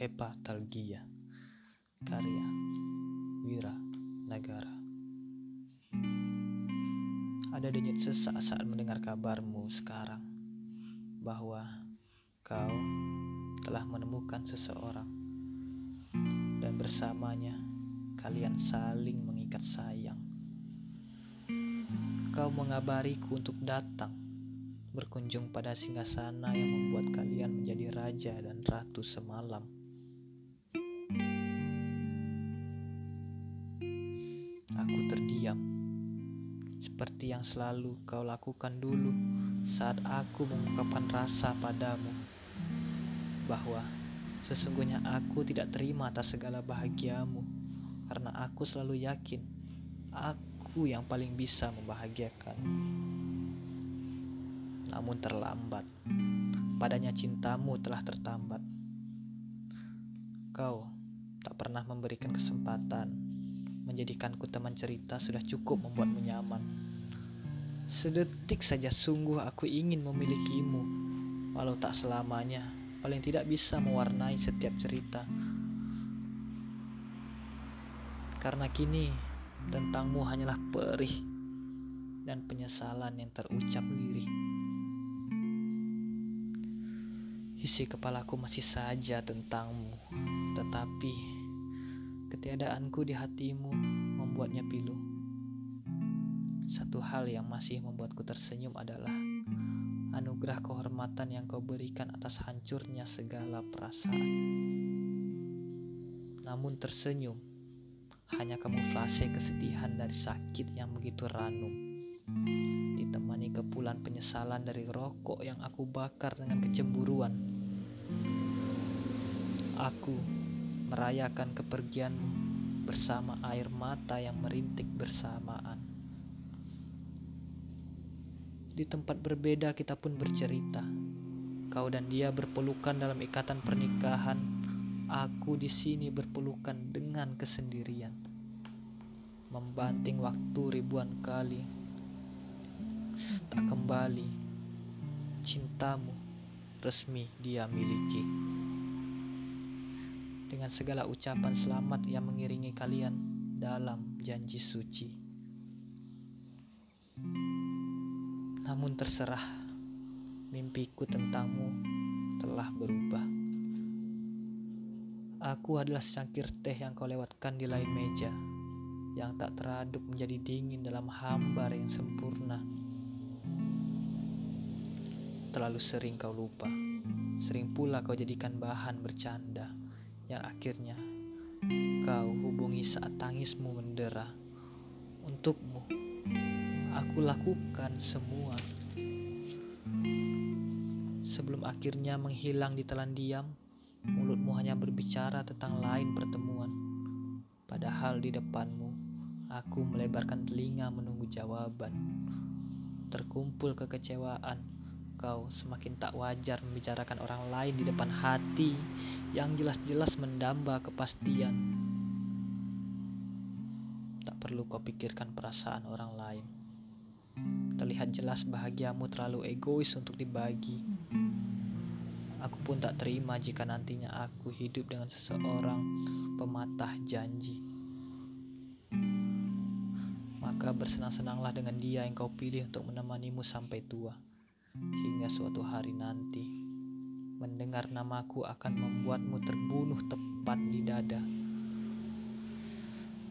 Hepatalgia Karya Wira Negara Ada denyut sesak saat mendengar kabarmu sekarang Bahwa kau telah menemukan seseorang Dan bersamanya kalian saling mengikat sayang Kau mengabariku untuk datang berkunjung pada singgasana yang membuat kalian menjadi raja dan ratu semalam. Seperti yang selalu kau lakukan dulu saat aku mengungkapkan rasa padamu, bahwa sesungguhnya aku tidak terima atas segala bahagiamu, karena aku selalu yakin aku yang paling bisa membahagiakan namun terlambat. Padanya cintamu telah tertambat. Kau tak pernah memberikan kesempatan, menjadikanku teman cerita sudah cukup membuatmu nyaman. Sedetik saja sungguh aku ingin memilikimu, walau tak selamanya, paling tidak bisa mewarnai setiap cerita. Karena kini tentangmu hanyalah perih dan penyesalan yang terucap lirih. Isi kepalaku masih saja tentangmu, tetapi ketiadaanku di hatimu membuatnya pilu. Satu hal yang masih membuatku tersenyum adalah anugerah kehormatan yang kau berikan atas hancurnya segala perasaan. Namun tersenyum hanya kamuflase kesedihan dari sakit yang begitu ranum. Ditemani kepulan penyesalan dari rokok yang aku bakar dengan kecemburuan Aku merayakan kepergianmu bersama air mata yang merintik bersamaan. Di tempat berbeda kita pun bercerita. Kau dan dia berpelukan dalam ikatan pernikahan. Aku di sini berpelukan dengan kesendirian. Membanting waktu ribuan kali. Tak kembali. Cintamu resmi dia miliki dengan segala ucapan selamat yang mengiringi kalian dalam janji suci. Namun terserah, mimpiku tentangmu telah berubah. Aku adalah secangkir teh yang kau lewatkan di lain meja, yang tak teraduk menjadi dingin dalam hambar yang sempurna. Terlalu sering kau lupa, sering pula kau jadikan bahan bercanda yang akhirnya kau hubungi saat tangismu mendera. Untukmu, aku lakukan semua. Sebelum akhirnya menghilang di telan diam, mulutmu hanya berbicara tentang lain pertemuan. Padahal di depanmu, aku melebarkan telinga menunggu jawaban. Terkumpul kekecewaan kau semakin tak wajar membicarakan orang lain di depan hati yang jelas-jelas mendamba kepastian. Tak perlu kau pikirkan perasaan orang lain. Terlihat jelas bahagiamu terlalu egois untuk dibagi. Aku pun tak terima jika nantinya aku hidup dengan seseorang pematah janji. Maka bersenang-senanglah dengan dia yang kau pilih untuk menemanimu sampai tua hingga suatu hari nanti mendengar namaku akan membuatmu terbunuh tepat di dada.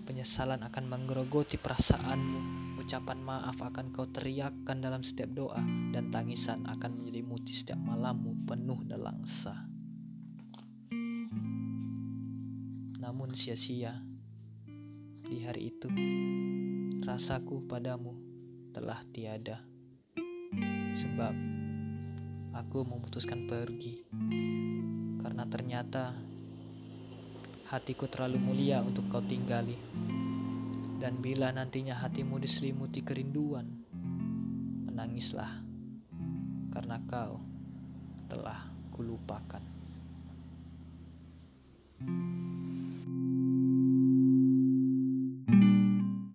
Penyesalan akan menggerogoti perasaanmu, ucapan maaf akan kau teriakkan dalam setiap doa, dan tangisan akan menyelimuti setiap malammu penuh nelangsa. Namun sia-sia, di hari itu, rasaku padamu telah tiada sebab aku memutuskan pergi karena ternyata hatiku terlalu mulia untuk kau tinggali. Dan bila nantinya hatimu diselimuti kerinduan, menangislah karena kau telah kulupakan. thank you